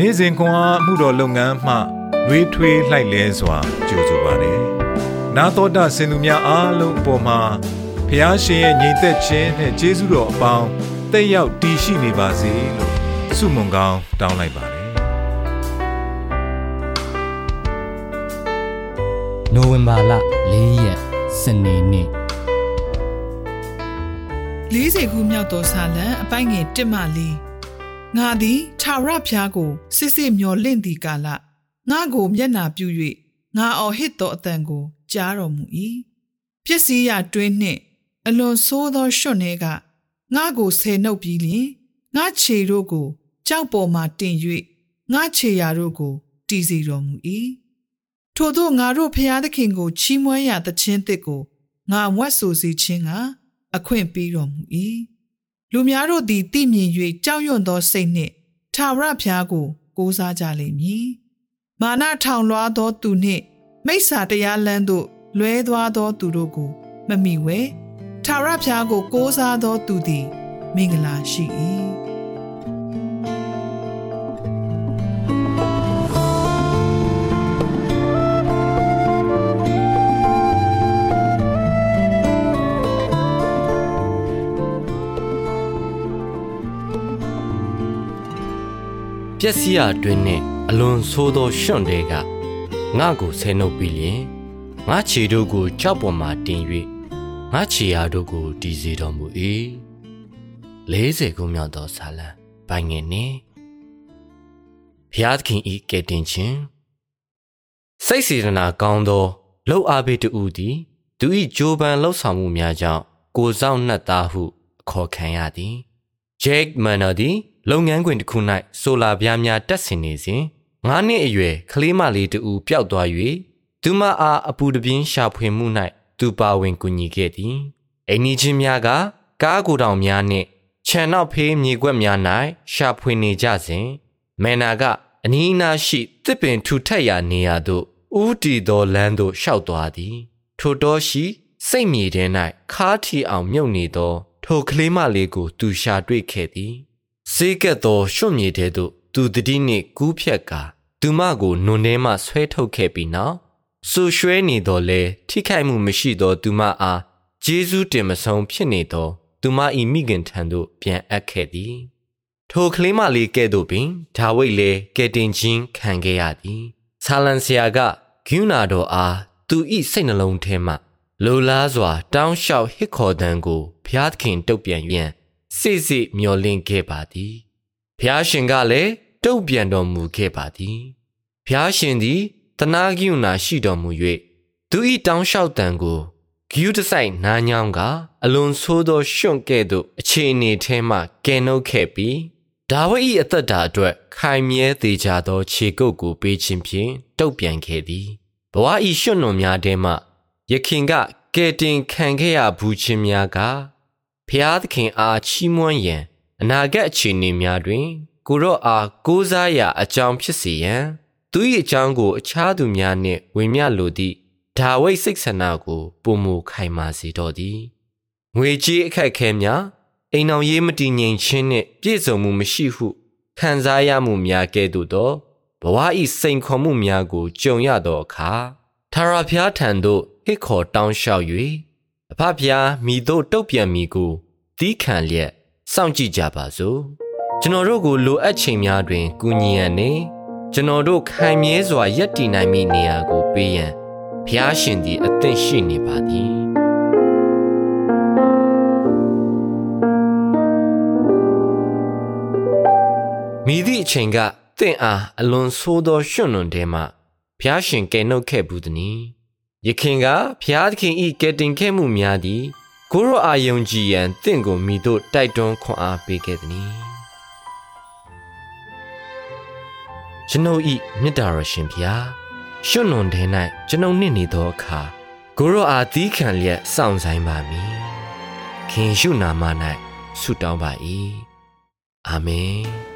နေ့စဉ်ခွန်အားမှုတော်လုပ်ငန်းမှနှွေးထွေးလှိုက်လဲစွာကြိုဆိုပါတယ်။နာတော်တာစင်သူများအားလုံးအပေါ်မှာဖះရှင်ရဲ့ညီသက်ခြင်းနဲ့ကျေးဇူးတော်အပေါင်းတက်ရောက်တည်ရှိနေပါစေလို့ဆုမွန်ကောင်းတောင်းလိုက်ပါတယ်။နိုဝင်ဘာလ4ရက်စနေနေ့40ခုမြောက်သောဇာလံအပိုင်းငယ်1မှ4 ငါသည်ထာဝရဘုရားကိုစစ်စစ်မျော်လင့်သည့်ကာလငါကိုမျက်နာပြု၍ငါအော်ဟစ်သောအတန်ကိုကြားတော်မူ၏ပျက်စီးရာတွင်းနှင့် အလွန်ဆိုးသောရွှွန်ထဲကငါကိုဆယ်နှုတ်ပြီးလျင်ငါခြေတို့ကို ကြောက်ပေါ်မှတင်၍ငါခြေရာတို့ကိုတည်စီတော်မူ၏ထို့သောငါတို့ဖျားသခင်ကိုချီးမွမ်းရာသခြင်းတစ်ကိုငါဝတ်ဆိုစီခြင်းကအခွင့်ပေးတော်မူ၏ လူများတို့သည်သိမြင်၍ကြောက်ရွံ့သောစိတ်နှင့်ထာဝရဘုရားကို ကိုးစားကြလိမ့်မည်မာနထောင်လွှားသောသူနှင့် မိစ္ဆာတရားလမ်းသို့လွဲသွားသောသူတို့ကို မမိဝဲထာဝရဘုရားကို ကိုးစားသောသူသည် မင်္ဂလာရှိ၏ က်စီးရာတွင်နှင့်အလွန်ဆိုးသောရွှွန့်တဲကငါကိုဆဲနှုတ်ပြီးလျင်ငါခြေတို့ကိုကြောက်ပေါ်မှတင်၍ငါခြေရာတို့ကိုတည်စေတော်မူ၏40ခုမြောက်သောဇာလံပိုင်ငယ်နှင့်ဘုရားသခင်ဤကယ်တင်ခြင်းစိတ်စေတနာကောင်းသောလှုပ်အားပေးတူသည်သူ၏ဂျိုးပန်လှုပ်ဆောင်မှုများကြောင့်ကိုဆောင်နှက်သားဟုအခေါ်ခံရသည်ဂျက်မန်နာသည် လုပ်ငန်းခွင်တစ်ခု၌ဆိုလာပြားများတက်ဆင်နေစဉ်ငါးနှစ်အရွယ်ကလေးမလေးတူပျောက်သွား၍သူမအားအပူတပြင်းရှာဖွေမှု၌သူပါဝင်ကူညီခဲ့သည်အိမ်နီးချင်းများကကားကိုယ်တောင်များနှင့်ခြံနောက်ဖေးမြေကွက်များ၌ရှာဖွေနေကြစဉ်မဲနာကအနီးအနားရှိတစ်ပင်ထူထပ်ရာနေရာသို့ဦးတည်သောလမ်းသို့ရှောက်သွားသည် ထိုတော်ရှိ စိတ်မြေထဲ၌ခါးထီအောင်မြုပ်နေသော ထိုကလေးမလေးကိုသူရှာတွေ့ခဲ့သည် စေးကက်သောရွှွမြေထဲသို့သူတတိနှင့်ကူးဖြတ်ကာသူမကိုနွန်ထဲမှဆွဲထုတ်ခဲ့ပြီးနောက်ဆူရွှဲနေတော်လဲထိခိုက်မှုမရှိသောသူမအားဂျေဇုတင်မဆုံးဖြစ်နေသောသူမ၏မိခင်ထံသို့ပြန်အပ်ခဲ့သည်ထိုကလေးမလေးကဲ့သို့ပင်ဒါဝိဒ်လည်းကဲတင်ချင်းခံခဲ့ရသည်ဆာလန်ဆရာကဂုဏတော်အားသူ၏စိတ်နှလုံးထဲမှလိုလားစွာ တောင်းလျှောက်ဟစ်ခေါ်တံကိုဘုရားသခင်တုတ်ပြန်ရန် စိတ်စိမျောလင့်ခဲ့ပါသည်ဖျားရှင်ကလည်းတုံ့ပြန်တော်မူခဲ့ပါသည်ဖျားရှင်သည်တနာကရုဏာရှိတော်မူ၍သူ၏တောင်းလျှောက်တံကိုဂယုတဆိုင်နားညောင်းကအလွန်ဆိုးသောရွှွန့်ကဲ့သို့အခြေအနေထဲမှကယ်နှုတ်ခဲ့ပြီးဒါဝိဒ်၏အသက်တာအတွက်ခိုင်မြဲသေးကြသောခြေကုပ်ကိုပေးခြင်းဖြင့်တုတ်ပြန်ခဲ့သည်ဘဝ၏ရွှွန့်နွန်များထဲမှယခင်ကကယ်တင်ခံခဲ့ရဘူးခြင်းများက ဖျားသခင်အားချီးမွမ်းရန်အနာဂတ်အခြေအနေများတွင် ကိုရော့အားကိုးစားရာအကြောင်းဖြစ်စေရန်သူ၏အကြောင်းကိုအခြားသူများနှင့်ဝင်မြလိုသည့်ဒါဝိဒ်စိတ်ဆန္ဒကိုပုံမူခိုင်မာစေတော်သည်ငွေကြေးအခက်အခဲများအိမ်အောင်ရေးမတည်ငြိမ်ခြင်းနှင့်ပြည့်စုံမှုမရှိဟုခံစားရမှုများကဲ့သို့သောဘဝ၏စိန်ခေါ်မှုများကိုကြုံရသောအခါထာဝရဘုရားထံသို့ဟစ်ခေါ်တောင်းလျှောက်၍ အဖဖျားမိတို့တုတ်ပြန်မိကိုသီးခံလျက်စောင့်ကြည့်ကြပါစို့ကျွန်တော်တို့ကိုလိုအပ်ချိန်များတွင်ကူညီရန်နှင့်ကျွန်တော်တို့ခိုင်မြဲစွာယက်တည်နိုင်မိနေရာကိုပေးရန်ဖျားရှင်သည်အသင့်ရှိနေပါသည်မိသည့်အချိန်ကတင့်အားအလွန်ဆိုးသောရွှွန့်နွန်ထဲမှဖျားရှင်ကယ်နှုတ်ခဲ့ဘူးသည်။ ယခင်ကဖျားသခင်ဤကယ်တင်ခဲ့မှုများသည်ကိုရောအာယုံကြည်ရန်တင့်ကိုမိတို့တိုက်တွန်းခွန်အားပေးခဲ့သည်။ကျွန်ုပ်ဤမေတ္တာရရှင်ဖျားရွှွန့်နွန်ထဲ၌ကျွန်ုပ်နှင့်နေသောအခါကိုရောအားသီးခံလျက်စောင့်ဆိုင်ပါမည်။ခင်ရှုနာမ၌ဆုတောင်းပါ၏။အာမင်။